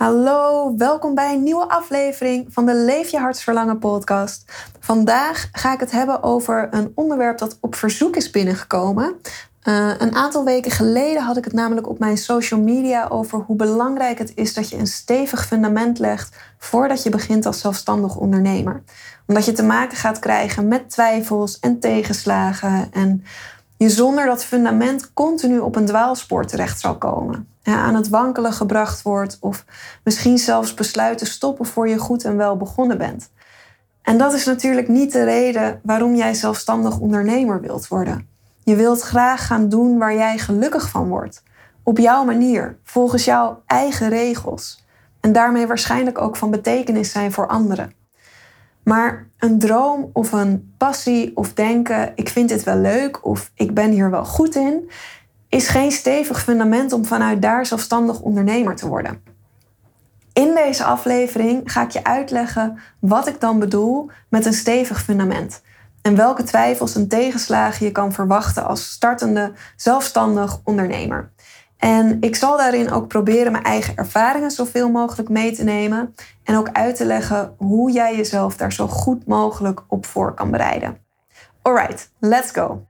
Hallo, welkom bij een nieuwe aflevering van de Leef je hartsverlangen podcast. Vandaag ga ik het hebben over een onderwerp dat op verzoek is binnengekomen. Uh, een aantal weken geleden had ik het namelijk op mijn social media over hoe belangrijk het is dat je een stevig fundament legt voordat je begint als zelfstandig ondernemer. Omdat je te maken gaat krijgen met twijfels en tegenslagen en je zonder dat fundament continu op een dwaalspoor terecht zal komen. Ja, aan het wankelen gebracht wordt of misschien zelfs besluiten stoppen voor je goed en wel begonnen bent. En dat is natuurlijk niet de reden waarom jij zelfstandig ondernemer wilt worden. Je wilt graag gaan doen waar jij gelukkig van wordt. Op jouw manier, volgens jouw eigen regels. En daarmee waarschijnlijk ook van betekenis zijn voor anderen. Maar een droom of een passie of denken, ik vind dit wel leuk of ik ben hier wel goed in, is geen stevig fundament om vanuit daar zelfstandig ondernemer te worden. In deze aflevering ga ik je uitleggen wat ik dan bedoel met een stevig fundament en welke twijfels en tegenslagen je kan verwachten als startende zelfstandig ondernemer. En ik zal daarin ook proberen mijn eigen ervaringen zoveel mogelijk mee te nemen en ook uit te leggen hoe jij jezelf daar zo goed mogelijk op voor kan bereiden. Alright, let's go.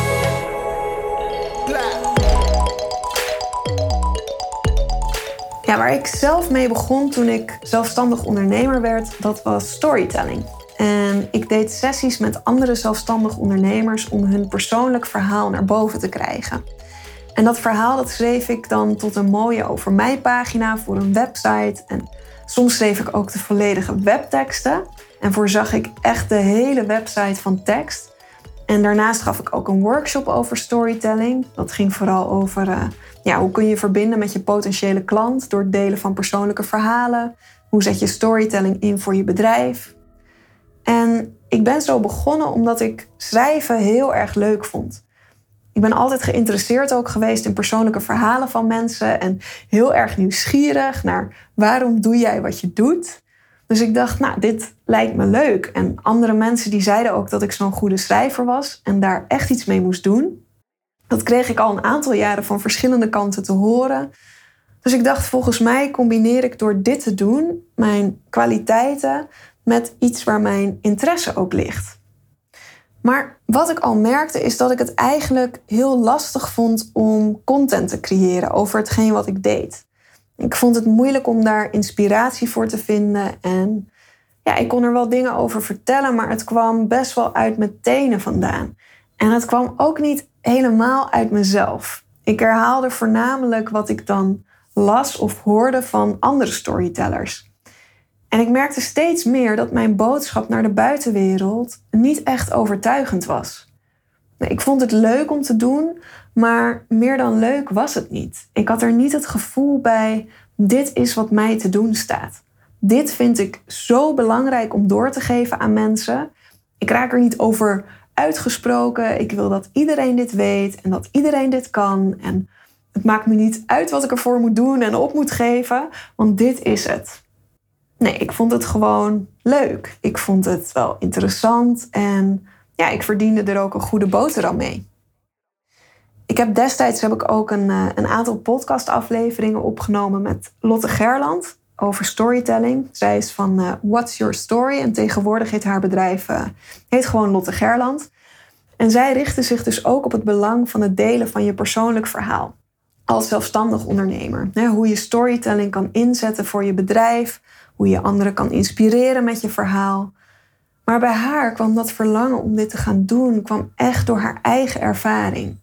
Ja, waar ik zelf mee begon toen ik zelfstandig ondernemer werd, dat was storytelling. En ik deed sessies met andere zelfstandig ondernemers om hun persoonlijk verhaal naar boven te krijgen. En dat verhaal dat schreef ik dan tot een mooie over mij pagina voor een website. En soms schreef ik ook de volledige webteksten. En voorzag ik echt de hele website van tekst. En daarnaast gaf ik ook een workshop over storytelling. Dat ging vooral over uh, ja, hoe kun je verbinden met je potentiële klant door het delen van persoonlijke verhalen. Hoe zet je storytelling in voor je bedrijf? En ik ben zo begonnen omdat ik schrijven heel erg leuk vond. Ik ben altijd geïnteresseerd ook geweest in persoonlijke verhalen van mensen en heel erg nieuwsgierig naar waarom doe jij wat je doet. Dus ik dacht, nou, dit lijkt me leuk. En andere mensen die zeiden ook dat ik zo'n goede schrijver was en daar echt iets mee moest doen. Dat kreeg ik al een aantal jaren van verschillende kanten te horen. Dus ik dacht, volgens mij combineer ik door dit te doen mijn kwaliteiten met iets waar mijn interesse ook ligt. Maar wat ik al merkte is dat ik het eigenlijk heel lastig vond om content te creëren over hetgeen wat ik deed. Ik vond het moeilijk om daar inspiratie voor te vinden en ja, ik kon er wel dingen over vertellen, maar het kwam best wel uit mijn tenen vandaan. En het kwam ook niet helemaal uit mezelf. Ik herhaalde voornamelijk wat ik dan las of hoorde van andere storytellers. En ik merkte steeds meer dat mijn boodschap naar de buitenwereld niet echt overtuigend was. Ik vond het leuk om te doen, maar meer dan leuk was het niet. Ik had er niet het gevoel bij: dit is wat mij te doen staat. Dit vind ik zo belangrijk om door te geven aan mensen. Ik raak er niet over uitgesproken. Ik wil dat iedereen dit weet en dat iedereen dit kan. En het maakt me niet uit wat ik ervoor moet doen en op moet geven, want dit is het. Nee, ik vond het gewoon leuk. Ik vond het wel interessant en ja, ik verdiende er ook een goede boterham mee. Ik heb destijds heb ik ook een, eh, een aantal podcastafleveringen opgenomen met Lotte Gerland over storytelling. Zij is van uh, What's Your Story en tegenwoordig heet haar bedrijf uh, heet gewoon Lotte Gerland. En zij richtte zich dus ook op het belang van het delen van je persoonlijk verhaal als zelfstandig ondernemer. Hoe je storytelling kan inzetten voor je bedrijf, hoe je anderen kan inspireren met je verhaal. Maar bij haar kwam dat verlangen om dit te gaan doen, kwam echt door haar eigen ervaring.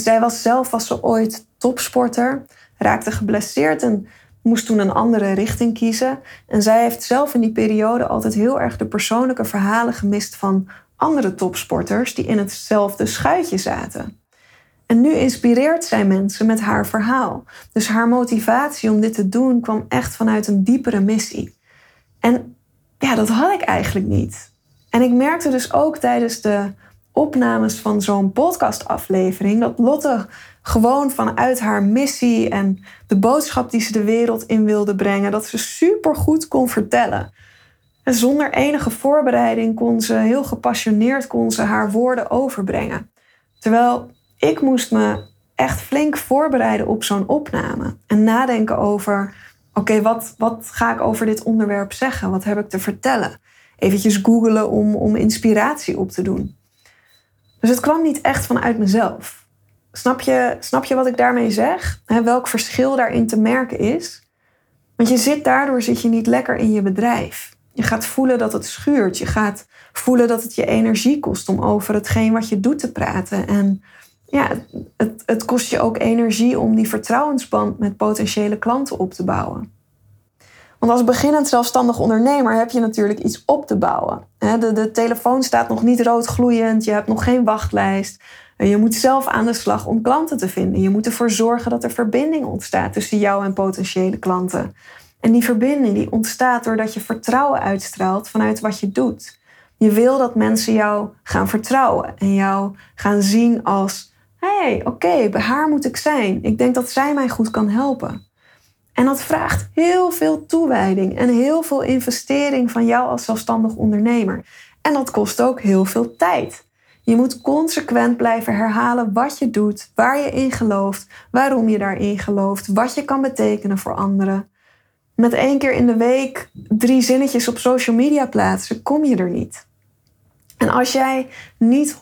Zij was zelf was ze ooit topsporter, raakte geblesseerd en moest toen een andere richting kiezen. En zij heeft zelf in die periode altijd heel erg de persoonlijke verhalen gemist van andere topsporters die in hetzelfde schuitje zaten. En nu inspireert zij mensen met haar verhaal. Dus haar motivatie om dit te doen kwam echt vanuit een diepere missie. En ja, dat had ik eigenlijk niet. En ik merkte dus ook tijdens de opnames van zo'n podcastaflevering dat Lotte gewoon vanuit haar missie en de boodschap die ze de wereld in wilde brengen, dat ze super goed kon vertellen. En zonder enige voorbereiding kon ze heel gepassioneerd kon ze haar woorden overbrengen. Terwijl ik moest me echt flink voorbereiden op zo'n opname en nadenken over: oké, wat, wat ga ik over dit onderwerp zeggen? Wat heb ik te vertellen? Eventjes googelen om, om inspiratie op te doen. Dus het kwam niet echt vanuit mezelf. Snap je, snap je wat ik daarmee zeg? Welk verschil daarin te merken is? Want je zit daardoor zit je niet lekker in je bedrijf. Je gaat voelen dat het schuurt. Je gaat voelen dat het je energie kost om over hetgeen wat je doet te praten. En ja, het, het kost je ook energie om die vertrouwensband met potentiële klanten op te bouwen. Want als beginnend zelfstandig ondernemer heb je natuurlijk iets op te bouwen. De, de telefoon staat nog niet rood gloeiend, je hebt nog geen wachtlijst. Je moet zelf aan de slag om klanten te vinden. Je moet ervoor zorgen dat er verbinding ontstaat tussen jou en potentiële klanten. En die verbinding die ontstaat doordat je vertrouwen uitstraalt vanuit wat je doet. Je wil dat mensen jou gaan vertrouwen en jou gaan zien als: hé, hey, oké, bij haar moet ik zijn. Ik denk dat zij mij goed kan helpen. En dat vraagt heel veel toewijding en heel veel investering van jou als zelfstandig ondernemer. En dat kost ook heel veel tijd. Je moet consequent blijven herhalen wat je doet, waar je in gelooft, waarom je daarin gelooft, wat je kan betekenen voor anderen. Met één keer in de week drie zinnetjes op social media plaatsen, kom je er niet. En als jij niet 100%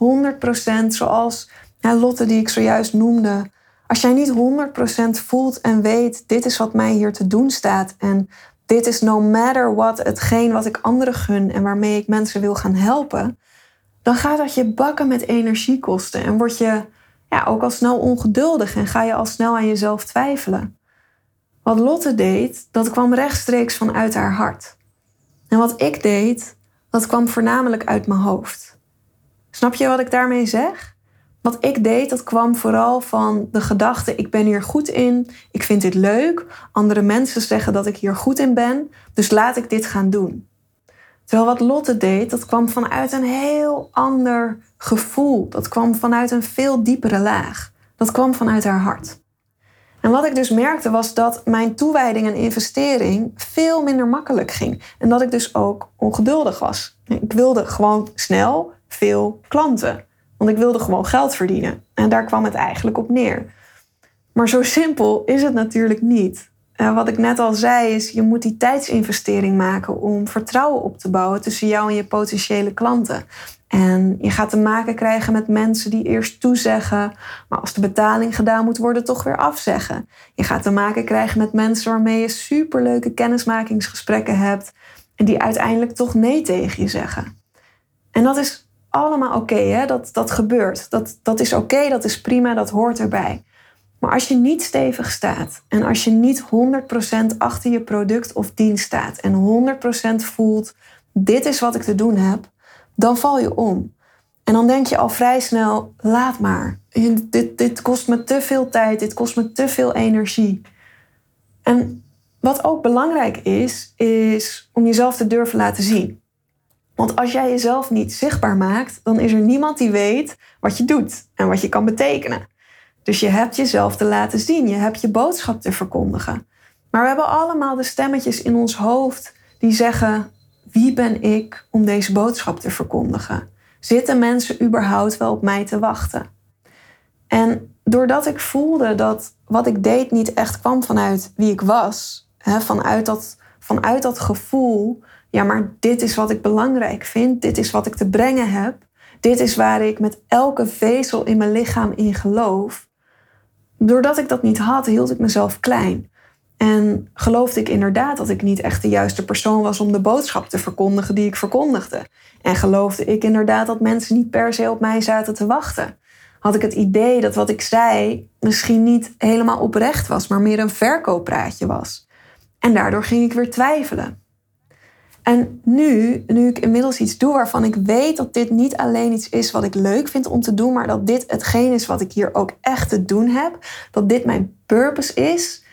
zoals Lotte die ik zojuist noemde, als jij niet 100% voelt en weet, dit is wat mij hier te doen staat en dit is no matter what hetgeen wat ik anderen gun en waarmee ik mensen wil gaan helpen, dan gaat dat je bakken met energie kosten en word je ja, ook al snel ongeduldig en ga je al snel aan jezelf twijfelen. Wat Lotte deed, dat kwam rechtstreeks vanuit haar hart. En wat ik deed, dat kwam voornamelijk uit mijn hoofd. Snap je wat ik daarmee zeg? Wat ik deed, dat kwam vooral van de gedachte: ik ben hier goed in, ik vind dit leuk, andere mensen zeggen dat ik hier goed in ben, dus laat ik dit gaan doen. Terwijl wat Lotte deed, dat kwam vanuit een heel ander gevoel. Dat kwam vanuit een veel diepere laag. Dat kwam vanuit haar hart. En wat ik dus merkte was dat mijn toewijding en investering veel minder makkelijk ging. En dat ik dus ook ongeduldig was. Ik wilde gewoon snel veel klanten. Want ik wilde gewoon geld verdienen. En daar kwam het eigenlijk op neer. Maar zo simpel is het natuurlijk niet. Uh, wat ik net al zei is, je moet die tijdsinvestering maken om vertrouwen op te bouwen tussen jou en je potentiële klanten. En je gaat te maken krijgen met mensen die eerst toezeggen, maar als de betaling gedaan moet worden, toch weer afzeggen. Je gaat te maken krijgen met mensen waarmee je superleuke kennismakingsgesprekken hebt en die uiteindelijk toch nee tegen je zeggen. En dat is allemaal oké, dat, dat gebeurt. Dat, dat is oké, dat is prima, dat hoort erbij. Maar als je niet stevig staat en als je niet 100% achter je product of dienst staat en 100% voelt, dit is wat ik te doen heb, dan val je om. En dan denk je al vrij snel, laat maar. Dit, dit kost me te veel tijd, dit kost me te veel energie. En wat ook belangrijk is, is om jezelf te durven laten zien. Want als jij jezelf niet zichtbaar maakt, dan is er niemand die weet wat je doet en wat je kan betekenen. Dus je hebt jezelf te laten zien, je hebt je boodschap te verkondigen. Maar we hebben allemaal de stemmetjes in ons hoofd die zeggen: wie ben ik om deze boodschap te verkondigen? Zitten mensen überhaupt wel op mij te wachten? En doordat ik voelde dat wat ik deed niet echt kwam vanuit wie ik was, hè, vanuit, dat, vanuit dat gevoel ja, maar dit is wat ik belangrijk vind, dit is wat ik te brengen heb, dit is waar ik met elke vezel in mijn lichaam in geloof. Doordat ik dat niet had, hield ik mezelf klein. En geloofde ik inderdaad dat ik niet echt de juiste persoon was om de boodschap te verkondigen die ik verkondigde. En geloofde ik inderdaad dat mensen niet per se op mij zaten te wachten. Had ik het idee dat wat ik zei misschien niet helemaal oprecht was, maar meer een verkooppraatje was. En daardoor ging ik weer twijfelen. En nu, nu ik inmiddels iets doe waarvan ik weet dat dit niet alleen iets is wat ik leuk vind om te doen, maar dat dit hetgeen is wat ik hier ook echt te doen heb, dat dit mijn purpose is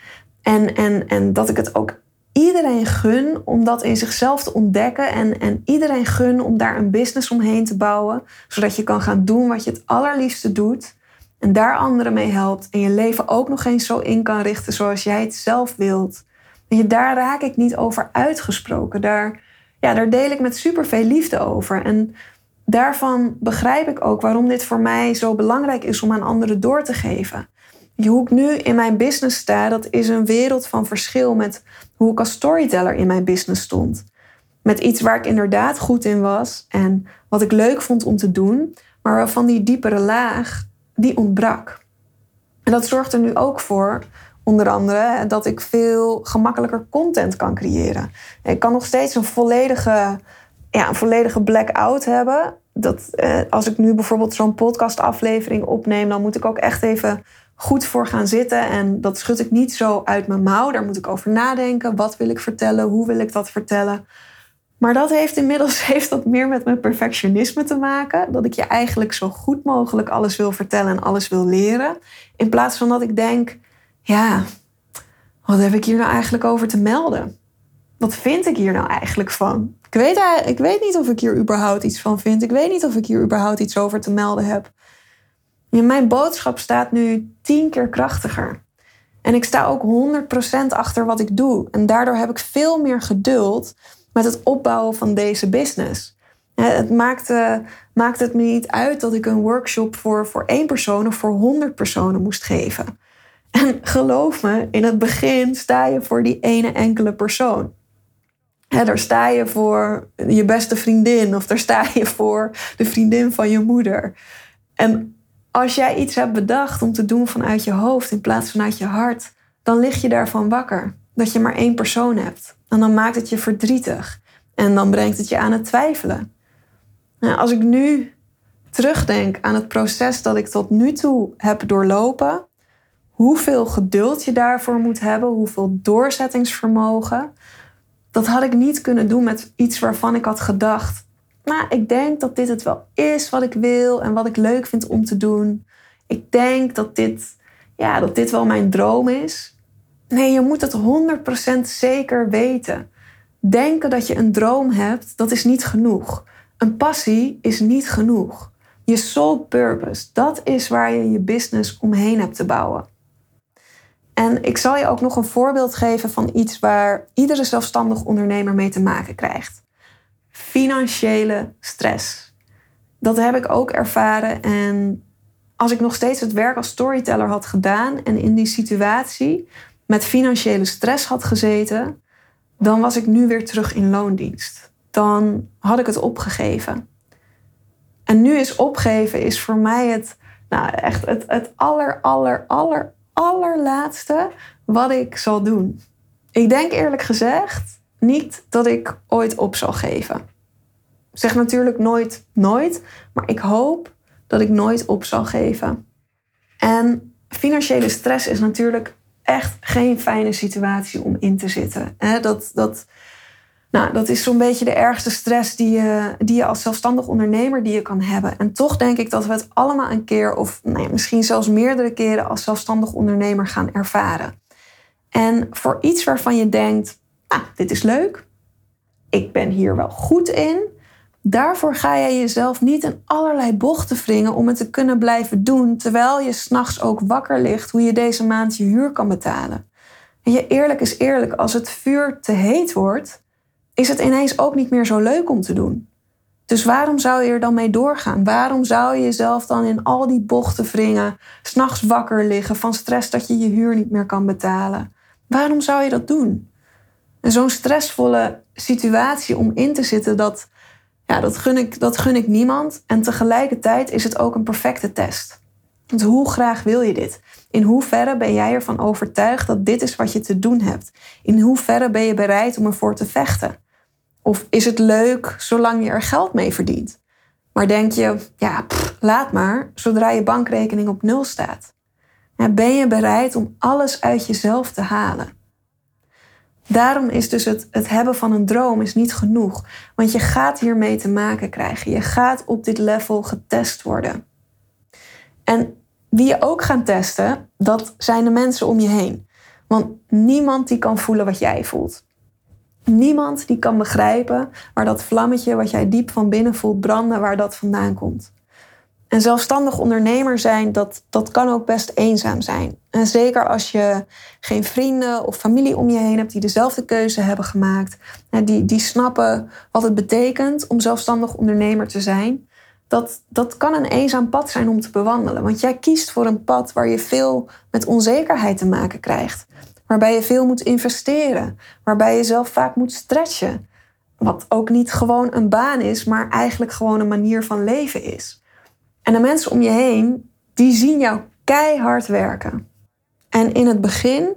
en, en, en dat ik het ook iedereen gun om dat in zichzelf te ontdekken en, en iedereen gun om daar een business omheen te bouwen, zodat je kan gaan doen wat je het allerliefste doet en daar anderen mee helpt en je leven ook nog eens zo in kan richten zoals jij het zelf wilt. Daar raak ik niet over uitgesproken. Daar, ja, daar deel ik met superveel liefde over. En daarvan begrijp ik ook waarom dit voor mij zo belangrijk is om aan anderen door te geven. Hoe ik nu in mijn business sta, dat is een wereld van verschil met hoe ik als storyteller in mijn business stond. Met iets waar ik inderdaad goed in was en wat ik leuk vond om te doen, maar waarvan die diepere laag, die ontbrak. En dat zorgt er nu ook voor, onder andere, dat ik veel gemakkelijker content kan creëren. Ik kan nog steeds een volledige, ja, een volledige blackout hebben. Dat, eh, als ik nu bijvoorbeeld zo'n podcastaflevering opneem, dan moet ik ook echt even goed voor gaan zitten. En dat schud ik niet zo uit mijn mouw. Daar moet ik over nadenken. Wat wil ik vertellen? Hoe wil ik dat vertellen? Maar dat heeft inmiddels heeft dat meer met mijn perfectionisme te maken. Dat ik je eigenlijk zo goed mogelijk alles wil vertellen en alles wil leren. In plaats van dat ik denk, ja, wat heb ik hier nou eigenlijk over te melden? Wat vind ik hier nou eigenlijk van? Ik weet, ik weet niet of ik hier überhaupt iets van vind. Ik weet niet of ik hier überhaupt iets over te melden heb. Mijn boodschap staat nu tien keer krachtiger. En ik sta ook 100% achter wat ik doe. En daardoor heb ik veel meer geduld met het opbouwen van deze business. Het maakte, maakte het me niet uit dat ik een workshop voor, voor één persoon of voor 100 personen moest geven. En geloof me, in het begin sta je voor die ene enkele persoon. daar sta je voor je beste vriendin of daar sta je voor de vriendin van je moeder. En als jij iets hebt bedacht om te doen vanuit je hoofd in plaats van uit je hart, dan lig je daarvan wakker. Dat je maar één persoon hebt. En dan maakt het je verdrietig. En dan brengt het je aan het twijfelen. Als ik nu terugdenk aan het proces dat ik tot nu toe heb doorlopen, hoeveel geduld je daarvoor moet hebben, hoeveel doorzettingsvermogen, dat had ik niet kunnen doen met iets waarvan ik had gedacht: nou, ik denk dat dit het wel is wat ik wil en wat ik leuk vind om te doen. Ik denk dat dit, ja, dat dit wel mijn droom is. Nee, je moet het 100% zeker weten. Denken dat je een droom hebt, dat is niet genoeg. Een passie is niet genoeg. Je soul purpose, dat is waar je je business omheen hebt te bouwen. En ik zal je ook nog een voorbeeld geven van iets waar iedere zelfstandig ondernemer mee te maken krijgt financiële stress. Dat heb ik ook ervaren. En als ik nog steeds het werk als storyteller had gedaan en in die situatie met financiële stress had gezeten, dan was ik nu weer terug in loondienst. Dan had ik het opgegeven. En nu is opgeven is voor mij het, nou echt het, het aller, aller, aller, allerlaatste wat ik zal doen. Ik denk eerlijk gezegd niet dat ik ooit op zal geven zeg natuurlijk nooit nooit, maar ik hoop dat ik nooit op zal geven. En financiële stress is natuurlijk echt geen fijne situatie om in te zitten. Dat, dat, nou, dat is zo'n beetje de ergste stress die je, die je als zelfstandig ondernemer die je kan hebben. En toch denk ik dat we het allemaal een keer, of nee, misschien zelfs meerdere keren als zelfstandig ondernemer gaan ervaren. En voor iets waarvan je denkt, ah, dit is leuk, ik ben hier wel goed in, Daarvoor ga je jezelf niet in allerlei bochten wringen om het te kunnen blijven doen, terwijl je s'nachts ook wakker ligt hoe je deze maand je huur kan betalen. En je eerlijk is eerlijk, als het vuur te heet wordt, is het ineens ook niet meer zo leuk om te doen. Dus waarom zou je er dan mee doorgaan? Waarom zou je jezelf dan in al die bochten wringen, s'nachts wakker liggen van stress dat je je huur niet meer kan betalen? Waarom zou je dat doen? En zo'n stressvolle situatie om in te zitten, dat ja, dat gun, ik, dat gun ik niemand. En tegelijkertijd is het ook een perfecte test. Want hoe graag wil je dit? In hoeverre ben jij ervan overtuigd dat dit is wat je te doen hebt? In hoeverre ben je bereid om ervoor te vechten? Of is het leuk zolang je er geld mee verdient? Maar denk je, ja, laat maar, zodra je bankrekening op nul staat. ben je bereid om alles uit jezelf te halen? Daarom is dus het, het hebben van een droom is niet genoeg. Want je gaat hiermee te maken krijgen. Je gaat op dit level getest worden. En wie je ook gaat testen, dat zijn de mensen om je heen. Want niemand die kan voelen wat jij voelt. Niemand die kan begrijpen waar dat vlammetje wat jij diep van binnen voelt branden, waar dat vandaan komt. En zelfstandig ondernemer zijn, dat, dat kan ook best eenzaam zijn. En zeker als je geen vrienden of familie om je heen hebt die dezelfde keuze hebben gemaakt, die, die snappen wat het betekent om zelfstandig ondernemer te zijn. Dat, dat kan een eenzaam pad zijn om te bewandelen. Want jij kiest voor een pad waar je veel met onzekerheid te maken krijgt. Waarbij je veel moet investeren. Waarbij je zelf vaak moet stretchen. Wat ook niet gewoon een baan is, maar eigenlijk gewoon een manier van leven is. En de mensen om je heen, die zien jou keihard werken. En in het begin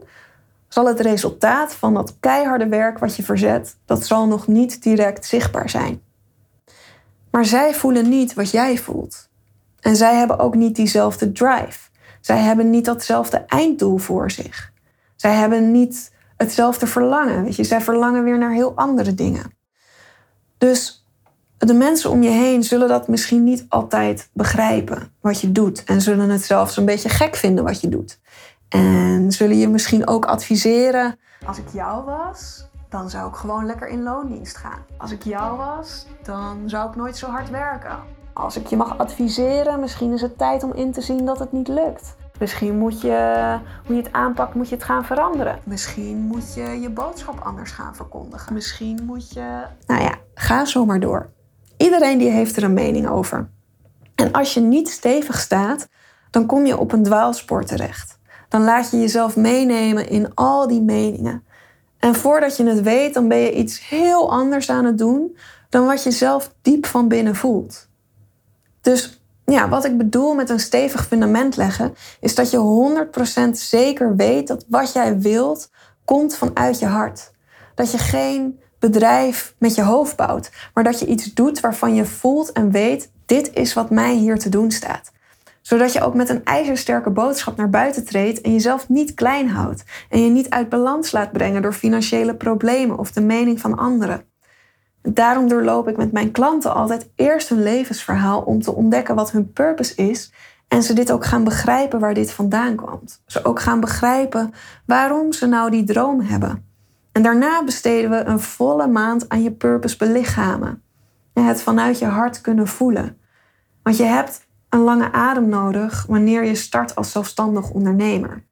zal het resultaat van dat keiharde werk wat je verzet, dat zal nog niet direct zichtbaar zijn. Maar zij voelen niet wat jij voelt. En zij hebben ook niet diezelfde drive. Zij hebben niet datzelfde einddoel voor zich. Zij hebben niet hetzelfde verlangen. Weet je, zij verlangen weer naar heel andere dingen. Dus de mensen om je heen zullen dat misschien niet altijd begrijpen wat je doet. En zullen het zelfs een beetje gek vinden wat je doet. En zullen je misschien ook adviseren. Als ik jou was, dan zou ik gewoon lekker in loondienst gaan. Als ik jou was, dan zou ik nooit zo hard werken. Als ik je mag adviseren, misschien is het tijd om in te zien dat het niet lukt. Misschien moet je, hoe je het aanpakt, moet je het gaan veranderen. Misschien moet je je boodschap anders gaan verkondigen. Misschien moet je. Nou ja, ga zo maar door. Iedereen die heeft er een mening over. En als je niet stevig staat, dan kom je op een dwaalspoor terecht. Dan laat je jezelf meenemen in al die meningen. En voordat je het weet, dan ben je iets heel anders aan het doen dan wat je zelf diep van binnen voelt. Dus ja, wat ik bedoel met een stevig fundament leggen, is dat je 100% zeker weet dat wat jij wilt, komt vanuit je hart. Dat je geen bedrijf met je hoofd bouwt, maar dat je iets doet waarvan je voelt en weet: dit is wat mij hier te doen staat. Zodat je ook met een ijzersterke boodschap naar buiten treedt en jezelf niet klein houdt en je niet uit balans laat brengen door financiële problemen of de mening van anderen. Daarom doorloop ik met mijn klanten altijd eerst hun levensverhaal om te ontdekken wat hun purpose is en ze dit ook gaan begrijpen waar dit vandaan komt. Ze ook gaan begrijpen waarom ze nou die droom hebben. En daarna besteden we een volle maand aan je purpose belichamen. Het vanuit je hart kunnen voelen. Want je hebt een lange adem nodig wanneer je start als zelfstandig ondernemer.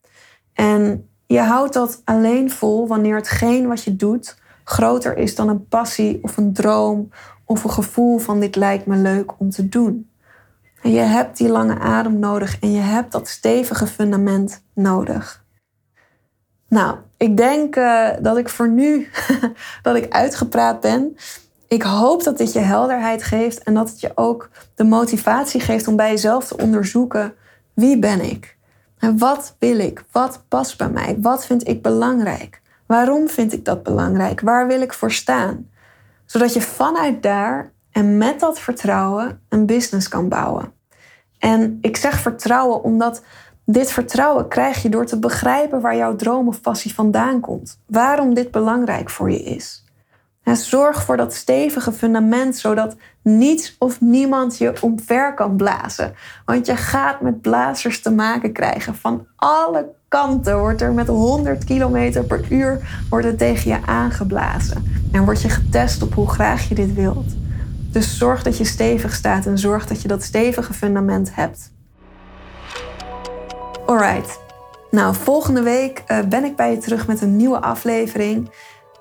En je houdt dat alleen vol wanneer hetgeen wat je doet groter is dan een passie of een droom of een gevoel van dit lijkt me leuk om te doen. En je hebt die lange adem nodig en je hebt dat stevige fundament nodig. Nou, ik denk uh, dat ik voor nu dat ik uitgepraat ben. Ik hoop dat dit je helderheid geeft en dat het je ook de motivatie geeft om bij jezelf te onderzoeken wie ben ik? En wat wil ik? Wat past bij mij? Wat vind ik belangrijk? Waarom vind ik dat belangrijk? Waar wil ik voor staan? Zodat je vanuit daar en met dat vertrouwen een business kan bouwen. En ik zeg vertrouwen omdat dit vertrouwen krijg je door te begrijpen waar jouw droom of passie vandaan komt. Waarom dit belangrijk voor je is. Zorg voor dat stevige fundament, zodat niets of niemand je omver kan blazen. Want je gaat met blazers te maken krijgen. Van alle kanten wordt er met 100 km per uur wordt het tegen je aangeblazen. En word je getest op hoe graag je dit wilt. Dus zorg dat je stevig staat en zorg dat je dat stevige fundament hebt. Alright. Nou, volgende week uh, ben ik bij je terug met een nieuwe aflevering.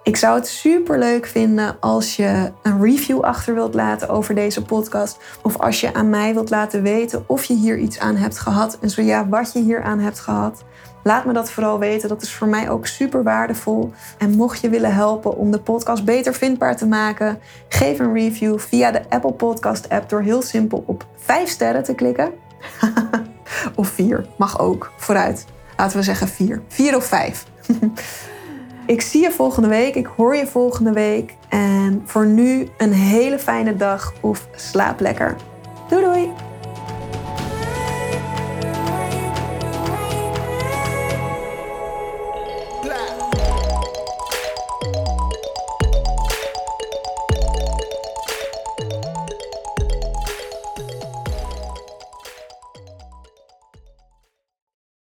Ik zou het super leuk vinden als je een review achter wilt laten over deze podcast. Of als je aan mij wilt laten weten of je hier iets aan hebt gehad. En zo ja, wat je hier aan hebt gehad. Laat me dat vooral weten. Dat is voor mij ook super waardevol. En mocht je willen helpen om de podcast beter vindbaar te maken, geef een review via de Apple Podcast app door heel simpel op 5 sterren te klikken. Of vier, mag ook. Vooruit. Laten we zeggen vier. Vier of vijf. ik zie je volgende week. Ik hoor je volgende week. En voor nu een hele fijne dag of slaap lekker. Doei doei!